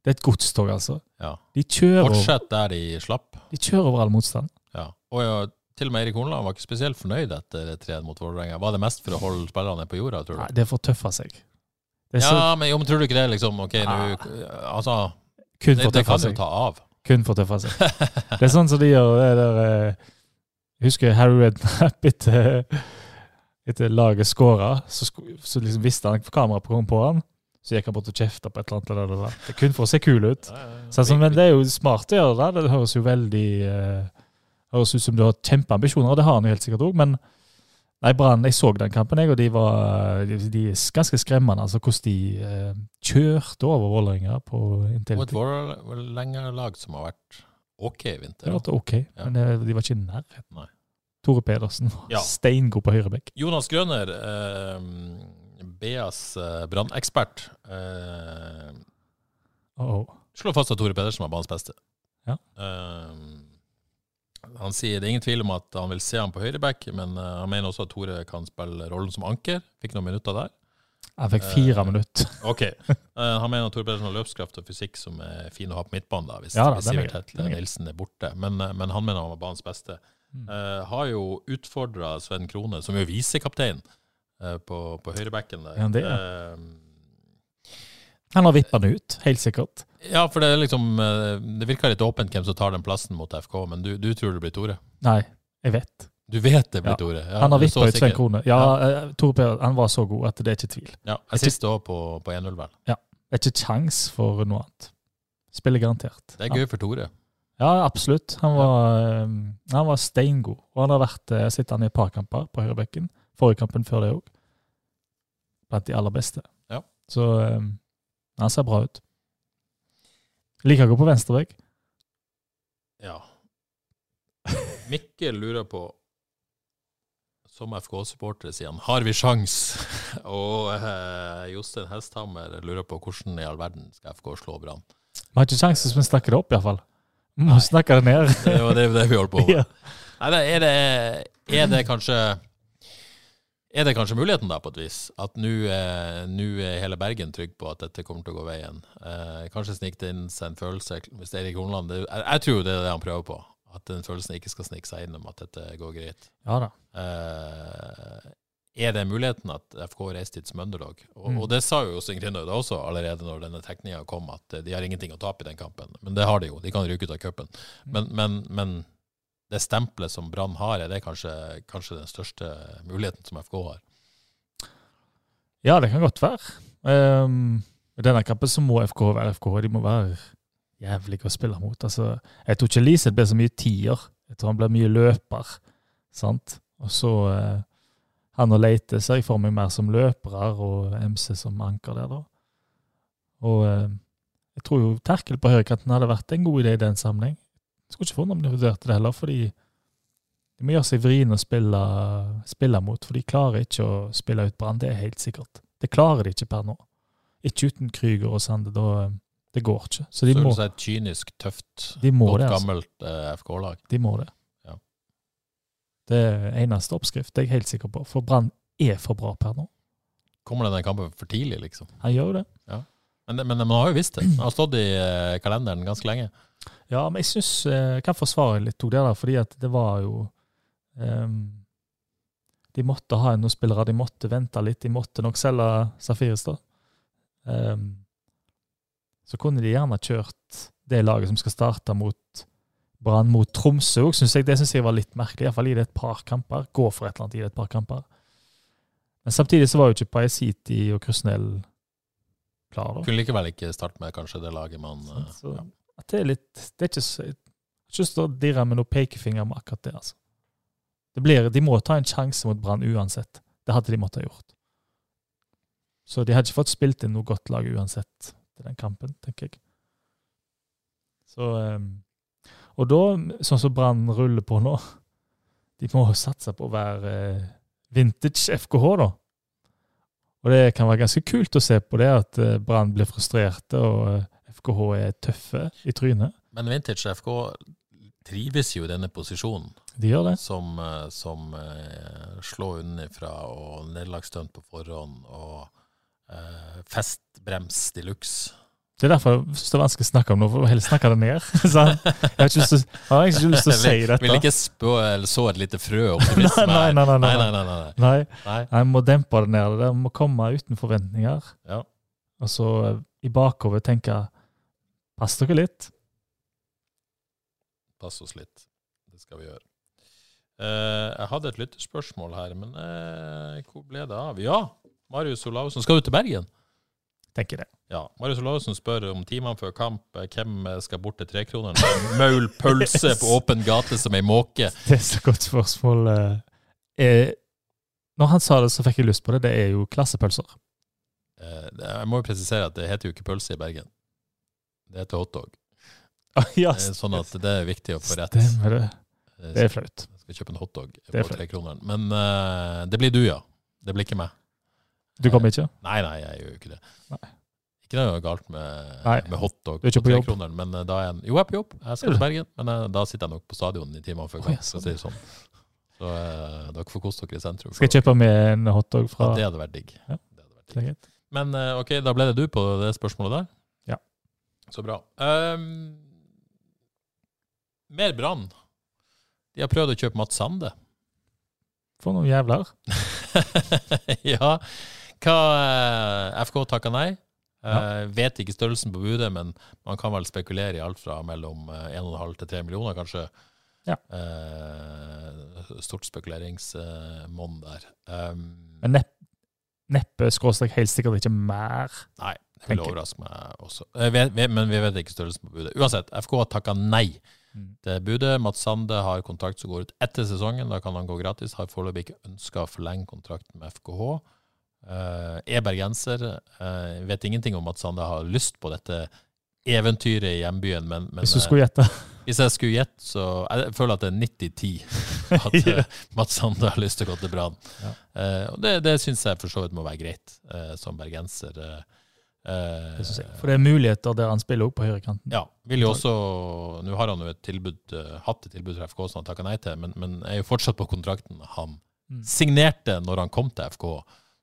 Det er et godstog, altså. Ja. De kjører, Fortsett der de slapp. de kjører over all motstand. Ja. Og ja, til og med Erik Horneland var ikke spesielt fornøyd etter 3 mot Vålerenga. Var det mest for å holde spillerne på jorda, tror du? Nei, det får tøffa seg. Det så, Ja, men, jo, men tror du ikke det, liksom? Ok, nå Altså, kun det, det kan jo ta av. Kun for tøffa seg. Det er sånn som de gjør det der eh, husker Harry Redknapp etter, etter laget scora, så, så liksom visste han kameraet på, på han. Så gikk han bort og kjefta på et eller annet. eller annet. Det er kun for å se kul ut. Så, altså, men det er jo smart å gjøre det. Det høres jo veldig eh, høres ut som du har kjempeambisjoner, og det har han jo helt sikkert òg. Men nei, Brann, jeg så den kampen, jeg, og de var de, de er ganske skremmende. altså Hvordan de eh, kjørte over Vålerenga på Og et lengre Vålerenga-lag som har vært OK i Det har var ok, Ja. men eh, de var ikke i nærheten. Nei. Tore Pedersen var Ja. steingod på høyrebekk. Jonas Grønner eh, BAs brannekspert, eh, Oh, slår fast at Tore Pedersen var banens beste. Ja. Eh, han sier det er ingen tvil om at han vil se ham på høyreback, men eh, han mener også at Tore kan spille rollen som anker. Fikk noen minutter der. Jeg fikk fire Eh, minutter. Ok. Eh, han mener at Tore Pedersen har løpskraft og fysikk som er fin å ha på midtbanen da, hvis, Ja da, hvis er Sivert. Hetle. Nilsen er borte. Men, men han mener han var banens beste. Mm. Har jo utfordra Sven Krone, som jo viser visekaptein på, på høyrebacken der. Ja, det er. Eh, Han har vippa den ut, helt sikkert. ja, for det er liksom eh, Det virker litt åpent hvem som tar den plassen mot FK, men du, du tror det blir Tore? Nei, jeg vet. Du vet det blir Ja. Tore? Ja, han har vippa ut Svein. Krone. Ja, ja. Tore Per han var så god at det er ikke tvil. Ja, jeg siste òg på, på 1-0, vel. Det er ikke kjangs for noe annet. Spiller garantert. Det er gøy for Tore. Ja, absolutt. Han var, eh, han var steingod. Og han har vært eh, sitter han i et par kamper på høyrebekken. Forrige kampen før det òg. Blant de aller beste. Ja. Så um, han ser bra ut. Liker å gå på venstrebekk. Ja. Mikkel lurer på som FK-supportere sier han 'har vi sjans'? og eh, Jostein Hesthammer lurer på hvordan i all verden skal FK slå Brann. Vi har ikke sjans hvis vi snakker det opp, iallfall. Vi må snakke det ned. Det er det, det vi holder på med. Ja. Nei, er, det, er det kanskje Er det kanskje muligheten, da, på et vis? At nå er, er hele Bergen trygg på at dette kommer til å gå veien. Eh, kanskje snike det inn seg en følelse hvis Erik Horneland jeg, jeg tror det er det han prøver på. At den følelsen ikke skal snike seg inn om at dette går greit. Ja da. Eh, er det muligheten at FK reiste dit som underdog? Og, Mm. og det sa jo Jostein Grindhaug også allerede når denne trekninga kom, at eh, de har ingenting å tape i den kampen. Men det har de jo. De kan ryke ut av cupen. Men, men, men det stempelet som Brann har, er det kanskje, kanskje den største muligheten som FK har. Ja, det kan godt være. Um, I denne kampen så må FK være FK. De må være jævlige å spille mot. Altså, jeg tror ikke Liseth blir så mye tier. Jeg tror han blir mye løper. Sant? Og så uh, Han og Leite ser jeg for meg mer som løpere, og MC som anker der, da. Og uh, jeg tror jo Terkel på høyrekanten hadde vært en god idé i den sammenheng. Skulle ikke forundre om de vurderte det heller, fordi de må gjøre seg vriene å spille, spille mot, for de klarer ikke å spille ut Brann. Det er helt sikkert. Det klarer de ikke per nå. Ikke uten Krüger og Sande. Da, det går ikke. Så de Så må, er et kynisk, tøft, de godt det. Altså. gammelt eh, FK-lag. De må det. Ja. Det er eneste oppskrift, det er jeg helt sikker på. For Brann er for bra per nå. Kommer denne kampen for tidlig, liksom? Han gjør jo det. Men, men man har jo visst det. Han har stått i eh, kalenderen ganske lenge. Ja, men jeg syns Jeg kan forsvare litt det der, fordi at det var jo um, De måtte ha noen spillere, de måtte vente litt. De måtte nok selge Safiris, da. Um, så kunne de gjerne kjørt det laget som skal starte mot Brann mot Tromsø òg, syns jeg. Det syns jeg var litt merkelig. Iallfall gi det et par kamper. Gå for et eller annet, gi det et par kamper. Men samtidig så var jo ikke Paesiti og Krusnell klar da. Kunne likevel ikke starte med kanskje det laget man så, Så, ja. At det er litt Det er ikke så Jeg har ikke lyst til å dirre med noen pekefinger med akkurat det, altså. Det blir, de må ta en sjanse mot Brann uansett. Det hadde de måttet ha gjort. Så de hadde ikke fått spilt inn noe godt lag uansett til den kampen, tenker jeg. Så ehm, Og da, sånn som Brann ruller på nå De må satse på å være eh, vintage FKH, da. Og det kan være ganske kult å se på det, at eh, Brann blir frustrerte, og eh, FKH er tøffe i trynet. Men Vintage FK trives jo i denne posisjonen, De gjør det. som, eh, som uh, slår unnifra og nederlagsstunt på forhånd og uh, festbrems de luxe. Det er derfor jeg synes det er vanskelig å snakke om noe, for helst snakke det ned. Så jeg har ikke lyst til, jeg å si dette. Vil ikke spå, eller så et lite frø optimisme Nei, nei, nei, nei, nei. nei, jeg må dempe det ned. Det må komme uten forventninger. Ja. Og så i bakover tenke Pass dere litt. Pass oss litt. Det skal vi gjøre. Uh, jeg hadde et lytterspørsmål her, men uh, hvor ble det av? Ja, Marius Olavsen. Skal ut til Bergen? Tenker det. Ja. Marius Olavsen spør om timene før kamp eh, hvem skal bort til trekroneren. Maul pølse på åpen gate som ei måke. Det er så godt spørsmål. Eh, når han sa det, så fikk jeg lyst på det. Det er jo klassepølser. Eh, jeg må jo presisere at det heter jo ikke pølse i Bergen. Det heter hotdog. ja, Eh, Sånn at det er viktig å få rett. Stemmer det. Eh, Det er flaut. Jeg skal kjøpe en hotdog på tre trekroneren. Men uh, det blir du, ja. Det blir ikke meg. Du kommer ikke? Nei, nei, jeg gjør jo ikke det. Nei. Ikke noe galt med, med hotdog på tre trekroneren, men da er en Jo, jeg er på jobb. Jeg skal til Bergen, men uh, da sitter jeg nok på stadion i timene før kamp. for å si det sånn. Så uh, dere får kose dere i sentrum. Skal jeg kjøpe med en hotdog fra Ja, det hadde vært digg. Ja. Det hadde vært digg. Men ok, da ble det du på det spørsmålet der? Ja. Så bra. Um, mer Brann. De har prøvd å kjøpe Mats Sande. For noen jævler. ja. Hva eh, FK takka nei. Eh, vet ikke størrelsen på budet, men man kan vel spekulere i alt fra mellom eh, 1,5 til 3 millioner, kanskje. Ja. Uh, stort spekuleringsmonn der. Um, Men neppe, neppe skråstrek helt sikkert ikke mer. nei, det vil overraske meg også. Eh, vi, vet, men vi vet ikke størrelsen på budet. Uansett, FK har takka nei Mm. til budet. Mats Sande har kontrakt som går ut etter sesongen. Da kan han gå gratis. Har foreløpig ikke ønska å forlenge kontrakten med FKH. Uh, er bergenser. Uh, vet ingenting om at Sande har lyst på dette eventyret i hjembyen, men, men Hvis du eh, skulle gjette. hvis jeg skulle gjette, så Jeg føler at det er 90-10 at ja. Mats Sande har lyst til å gå til Brann. Ja. Uh, og det, det syns jeg for så vidt må være greit, uh, som bergenser. Eh, eh, Det jeg. For det er muligheter der han spiller òg på høyrekanten. ja, vil jo også Nå har han jo et tilbud, eh, hatt et tilbud fra FK som han takka nei til, men, men er jo fortsatt på kontrakten han Mm. signerte når han kom til FK,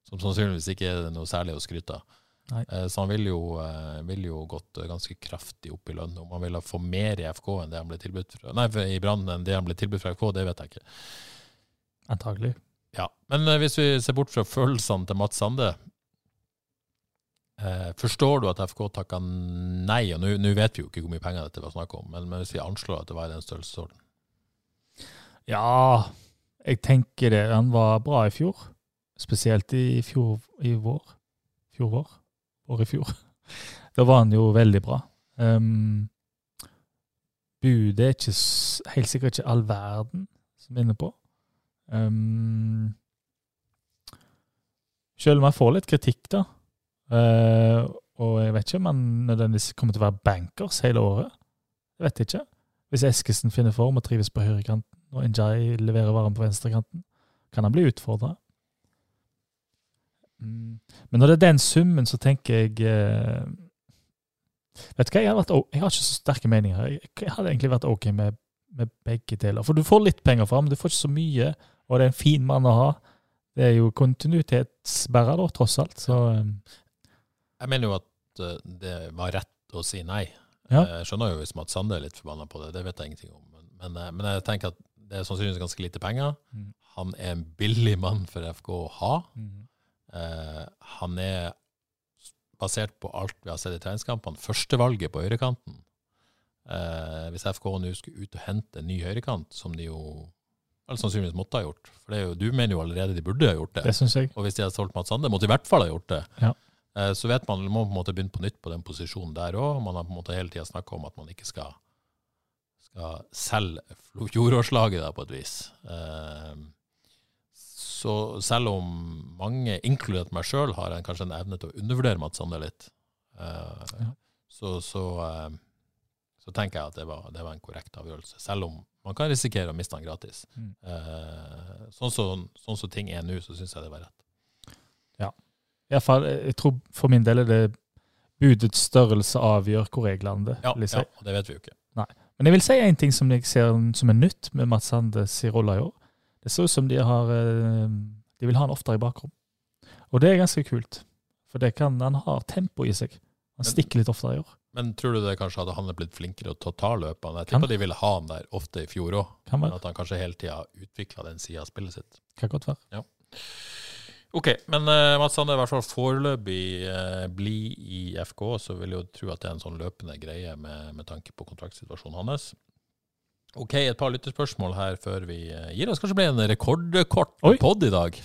som sannsynligvis ikke er noe særlig å skryte av. Eh, Så han ville jo, eh, vil jo gått eh, ganske kraftig opp i lønn. Om han ville få mer i FK enn det han ble tilbudt fra, nei, i Brann enn det han ble tilbudt fra FK, det vet jeg ikke. Antagelig. Ja, Men eh, hvis vi ser bort fra følelsene til Mats Sande, eh, forstår du at FK takka nei? Og nå vet vi jo ikke hvor mye penger dette var snakk om, men, men hvis vi anslår at det var i den størrelsesorden Ja, jeg tenker det. Han var bra i fjor. Spesielt i fjor i vår. Fjor vår? År i fjor. Da var han jo veldig bra. Um, budet er ikke, helt sikkert ikke all verden som er inne på. Um, selv om jeg får litt kritikk, da. Eh, og jeg vet ikke om han nødvendigvis kommer til å være bankers hele året. Jeg vet ikke. Hvis Eskesen finner form og trives på høyrekanten, og Njay leverer varen på venstrekanten, kan han bli utfordra. Mm. Men når det er den summen, så tenker jeg eh, Vet du hva, jeg vært, jeg har ikke så sterke meninger. Jeg, jeg hadde egentlig vært OK med, med begge deler. For du får litt penger fra ham, du får ikke så mye, og det er en fin mann å ha. Det er jo kontinuitetsbærer, da, tross alt. Så eh, Jeg mener jo at eh, det var rett å si nei. Ja. Jeg skjønner jo hvis Mats Sande er litt forbanna på det, det vet jeg ingenting om. Men, men, eh, men jeg tenker at det er sannsynligvis ganske lite penger. Mm. Han er en billig mann for FK å ha. mm. Eh, han er, basert på alt vi har sett i treningskampene, førstevalget på høyrekanten. Eh, hvis FK nå skulle ut og hente en ny høyrekant, som de jo eller sannsynligvis måtte ha gjort For det er jo, du mener jo allerede de burde ha gjort det. det synes jeg. Og hvis de hadde solgt Mats Sande, måtte de i hvert fall ha gjort det. Ja. Eh, Så vet man, man må på en måte begynne på nytt på den posisjonen der òg. Man har på en måte hele tida snakka om at man ikke skal, skal selge fjorårslaget da, på et vis. Eh, Så selv om mange, inkludert meg sjøl, har en, kanskje en evne til å undervurdere Mats Sander litt, eh, så, så, så tenker jeg at det var, det var en korrekt avgjørelse. Selv om man kan risikere å miste han gratis. Mm. Sånn som sånn som ting er nå, så syns jeg det var rett. Ja, fall, jeg tror for min del er det budets størrelse avgjør hvor jeg lander. Ja, si. ja, og det vet vi jo ikke. Men jeg vil si en ting som jeg ser som er nytt med Mats Sandes rolle i år. Det ser ut som de har eh, De vil ha han oftere i bakrom. Og det er ganske kult. For det kan, han har tempo i seg. Han Men- stikker litt oftere i år. Men tror du det kanskje hadde han blitt flinkere til å ta løpene? Jeg tipper de ville ha han der ofte i fjor òg, men at han kanskje hele tida utvikla den sida av spillet sitt. Kan godt være. Ok, men uh, Mats Sande i hvert fall foreløpig uh, bli i FK, så vil jeg jo tro at det er en sånn løpende greie med, med tanke på kontraktsituasjonen hans. Ok, et par lyttespørsmål her før vi eh, gir oss. Kanskje blir en rekordkort pod i dag?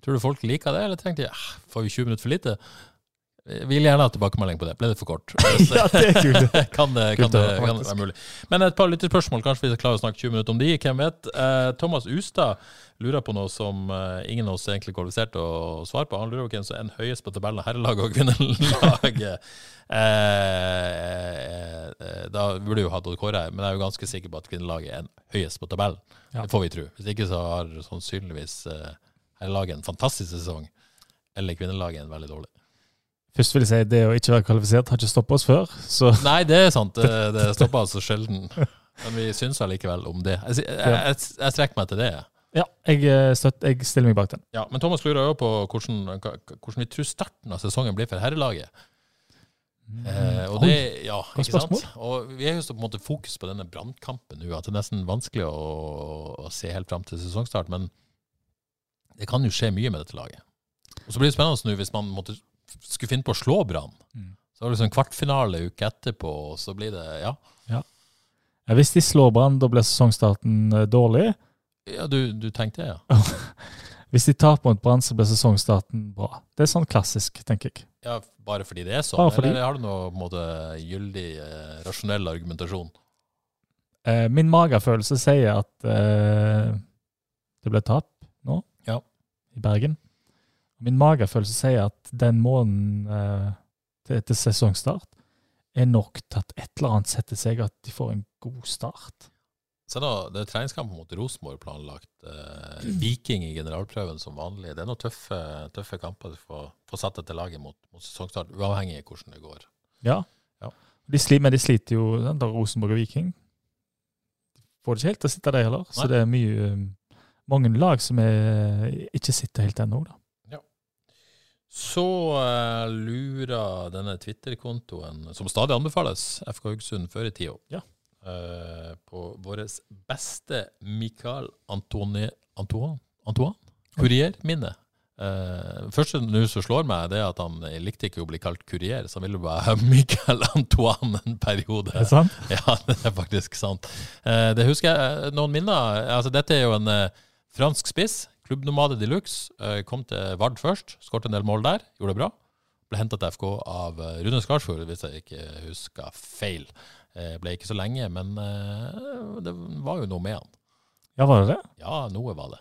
Tror du folk liker det, eller tenkte de ah, får vi 20 minutter for lite? Jeg vil gjerne ha tilbakemelding på det. Ble det for kort? ja, det er kult. kan, det, kan, det, kan det være mulig. Men et par lytterspørsmål, kanskje vi skal klare å snakke 20 minutter om de, hvem vet. Uh, Thomas Ustad lurer på noe som uh, ingen av oss er egentlig kvalifisert til å svare på. Han lurer på hvem som er høyest på tabellen av herrelaget og kvinnelaget. uh, eh, da burde jo hatt Odd Kåre her, men jeg er jo ganske sikker på at kvinnelaget er høyest på tabellen. Ja. Det får vi tro. Hvis ikke så har sannsynligvis eh, herrelaget en fantastisk sesong, eller kvinnelaget en veldig dårlig. Først vil jeg si det å ikke være kvalifisert har ikke stoppet oss før. Så Nei, det er sant. Det, det stopper altså sjelden. Men vi syns allikevel om det. Jeg, jeg, jeg, jeg strekker meg til det. ja, jeg, støtter, jeg stiller meg bak den. Ja, Men Thomas lurer jo på hvordan, hvordan vi tror starten av sesongen blir for herrelaget. Eh, og det, ja, godt ikke sant? Og vi er jo så på en måte fokus på denne brannkampen nå, at det er nesten vanskelig å, å se helt fram til sesongstart. Men det kan jo skje mye med dette laget. Og så blir det spennende nå hvis man måtte, skulle finne på å slå Brann. Mm. Så var det liksom kvartfinale uke etterpå, og så blir det Ja, Ja, hvis de slår Brann, da blir sesongstarten eh, dårlig. ja du, du tenkte det, ja. Hvis de taper mot Brann, så blir sesongstarten bra. Det er sånn klassisk, tenker jeg. ja. Bare fordi det er sånn? Bare fordi. Eller har du noe måte gyldig, eh, rasjonell argumentasjon? Eh, min magefølelse sier at eh, det ble tap nå Ja. i Bergen. Min magefølelse sier at den måneden eh, til, til sesongstart er nok til at et eller annet setter seg, at de får en god start. Så da, det, er treningskamp mot Rosenborg planlagt. Eh, Viking i generalprøven som vanlig. Det er noen tøffe, tøffe kamper du får, får satt etter laget mot, mot sesongstart, uavhengig av hvordan det går. Ja. Ja. De sliter, men de sliter jo, der Rosenborg og Viking. Får det ikke helt til å sitte, der heller. Så det er mye um, mange lag som er, ikke sitter helt ennå. da. Så uh, lurer denne Twitter-kontoen, som stadig anbefales, FK Haugesund før i tida, Ja. uh, på vår beste Michael Antoni, Antoine, Antoine? Kurierminne. Uh, første nå som slår meg, det er at han likte ikke å bli kalt kurier, så han ville ha Michael Antoine en periode. Er det sant? Ja, det er faktisk sant. Uh, det husker jeg. Noen minner. Altså, dette er jo en uh, fransk spiss. Klubbnomade de luxe. Eh, kom til Vard først. Skåret en del mål der. Gjorde det bra. Ble henta til FK av eh, Rune Skarsfjord, hvis jeg ikke husker feil. Eh, ble ikke så lenge, men det var jo noe med han. Ja, var det det? Ja, noe var det.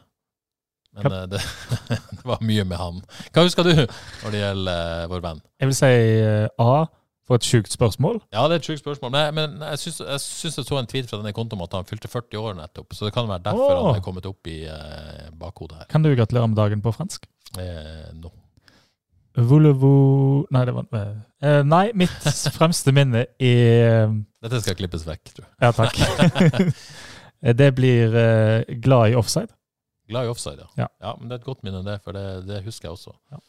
Men eh, det, det var mye med han. Hva husker du når det gjelder vår venn? Jeg vil si A for et sjukt spørsmål. Ja, det er et sjukt spørsmål. Men, men jeg syns jeg, syns jeg så en tweet fra denne kontoen om at han fylte 40 år nettopp. Så det kan være derfor Åh. han er kommet opp i eh, bakhodet her. Kan du gratulere med dagen på fransk? Eh, no. Voulez-vous Nei, det var eh, Nei, mitt fremste minne er Dette skal klippes vekk, tror jeg. Ja, takk. det blir eh, glad i offside. Glad i offside, ja. Ja. Men det er et godt minne, det, for det, det husker jeg også. Ja.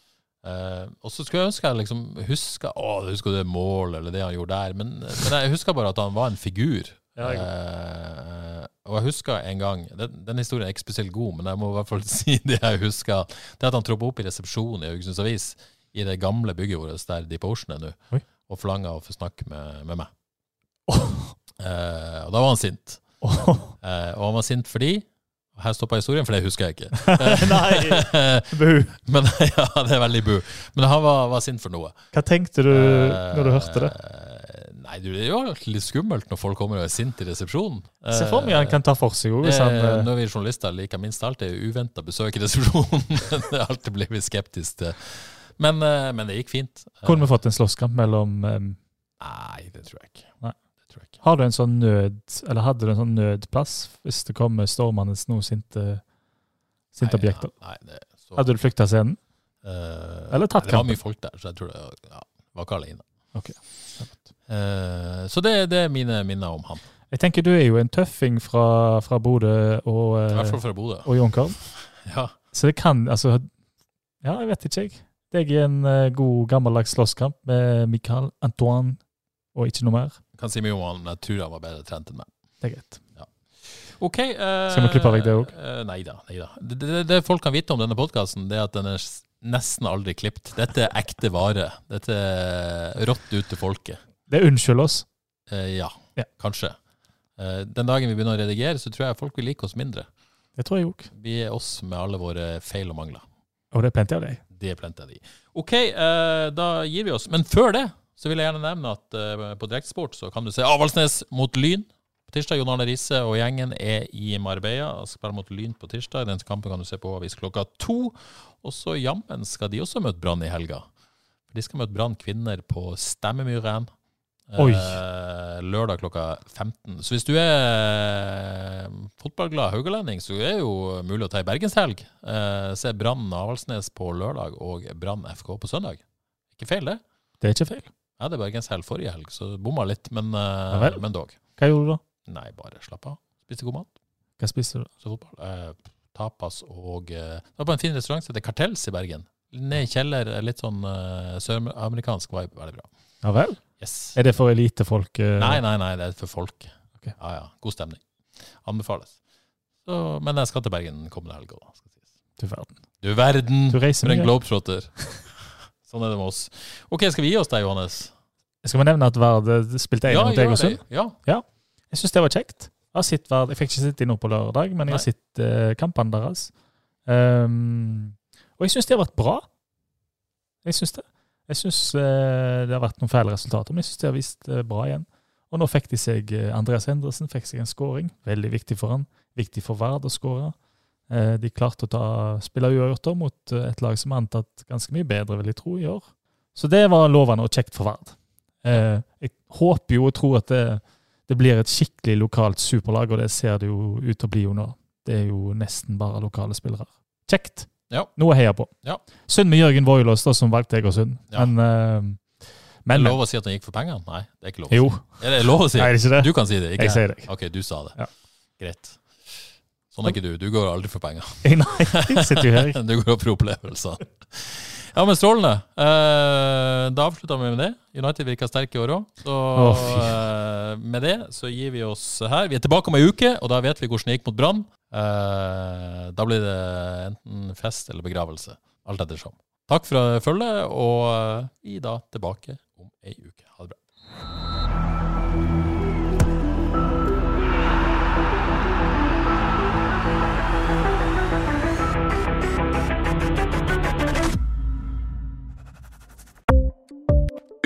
Eh, og så skulle jeg ønske jeg liksom huska Å, husker du det målet, eller det han gjorde der? Men, men jeg husker bare at han var en figur. Ja, jeg- Eh, og jeg husker en gang den, den historien er ikke spesielt god, men jeg må i hvert fall si det jeg husker. Det at han troppa opp i resepsjonen i Haugesunds Avis, i det gamle bygget vårt der Deep Ocean er nå, og forlanga å få snakke med, med meg. Eh, og da var han sint. Oh. Og han var sint fordi Her stoppa historien, for det husker jeg ikke. Nei. bu. Men ja, det er veldig bu. Men han var, var sint for noe. Hva tenkte du når du hørte det? Eh, Nei, du, det er jo alltid litt skummelt når folk kommer og er sinte i resepsjonen. Se for meg han kan ta for seg òg, Eh, eh, Når vi journalister liker minst alt, er uventa besøk i resepsjonen. det er alltid blitt skeptisk til. Men, eh, men det gikk fint. Eh, Kunne vi fått en slåsskamp mellom um... Nei, det tror jeg ikke. Nei. Tror jeg ikke. Har du en sånn nød Eller hadde du en sånn nødplass hvis det kommer stormende noen sinte, sinte Nei, objekter? Ja, nei, det, så, Hadde du flykta scenen? Uh, Eller tatt kampen? Det var mye folk der, så jeg tror det ja, var ikke alene. Okay. Uh, så det, det er mine minner om han. Jeg tenker du er jo en tøffing fra, fra Bodø og, fall fra Bodø. og Jonkholm. Ja. Så det kan altså Ja, jeg vet ikke, jeg. Deg i en god, gammeldags slåsskamp med Michael Antoine og ikke noe mer. Kan si mye om han, jeg tror han var bedre trent enn meg. Det er greit. Ok. Uh, Skal vi klippe vekk det også? Uh, nei da. Nei da. Det, det, det folk kan vite om denne podkasten, er at den er nesten aldri klippet. Dette er ekte vare. Dette er rått ut til folket. Det unnskylder oss. Uh, ja, Ja. kanskje. Eh, den dagen vi begynner å redigere, så tror jeg folk vil like oss mindre. Det tror jeg òg. Vi er oss med alle våre feil og mangler. Og det er plenty av deg. Det er plenty av de. Ok, eh, da gir vi oss. Men før det så vil jeg gjerne nevne at uh, på Direktsport så kan du se Avaldsnes mot Lyn. På tirsdag Jon Arne Riise og gjengen er i Marbella og spiller mot Lyn på tirsdag. Den kampen kan du se på avis klokka to. Og så jammen skal de også møte Brann i helga. For De skal møte Brann kvinner på Stemmemyren. Oi. Eh, lørdag klokka 15. Så hvis du er fotballglad haugalending, så er det jo mulig å ta ei bergenshelg. Eh, se Brann Avaldsnes på lørdag og Brann FK på søndag. Ikke feil, det. Det er ikke feil. Jeg hadde bergenshelg forrige helg, så bomma litt, men, Ja eh, men dog. Hva gjorde du da? Nei, bare slapp av. Spiste god mat. Hva spiste du? Så fotball. Eh, tapas og eh, Det var på en fin restaurant som heter Kartels i Bergen. Ned i kjeller, litt sånn eh, søramerikansk vibe. Veldig bra. Ja vel? Yes. Er det for elitefolk? eh? Nei, nei, nei, det er for folk. Okay. Ja, ja. God stemning. Anbefales. Så, men jeg skal til Bergen kommende helg òg, skal sies. Du verden. Du verden, Du reiser for en globetrotter. sånn er det med oss. Ok, skal vi gi oss der, Johannes? Skal vi nevne at Vard spilte spilte 1 mot gjør Egersund? det. Ja. Jeg syns det var kjekt. Jeg Vard, jeg fikk ikke sitte inn nå på lørdag, men jeg har sett uh, kampene deres. Um, og jeg syns de har vært bra. Jeg syns det. Jeg syns uh, det har vært noen feil resultater, men jeg syns de har vist uh, bra igjen. Og nå fikk de seg eh, Andreas Endresen fikk seg en scoring. Veldig viktig for han. Viktig for Vard å skåre. Eh, de klarte å ta, spille uavgjort mot eh, et lag som er antatt ganske mye bedre, vil jeg tro, i år. Så det var lovende og kjekt for Vard. Eh, jeg håper jo og tror at det, det blir et skikkelig lokalt superlag, og det ser det jo ut til å bli jo nå. Det er jo nesten bare lokale spillere. Kjekt. Ja. Noe å heie på. Ja. Synd med Jørgen Voilås, som valgte Egersund. Ja. Men, Er men, det lov å si at han gikk for pengene? Nei, det er ikke lov. å Jo. Er det lov å si? Nei, er det ikke det? Du kan si det, ikke Jeg sier det. Ok, du sa det. Ja. Greit. Sånn er ikke du. Du går aldri for penger. Nei, jeg sitter jo her. Du går for opplevelser. Ja, men strålende. Eh, da avslutter vi med det. United virker sterke i år òg. Så oh, eh, med det så gir vi oss her. Vi er tilbake om ei uke, og da vet vi hvordan det gikk mot Brann. Eh, da blir det enten fest eller begravelse. Alt ettersom. Takk for følget, og vi er da tilbake om ei uke. Ha det bra.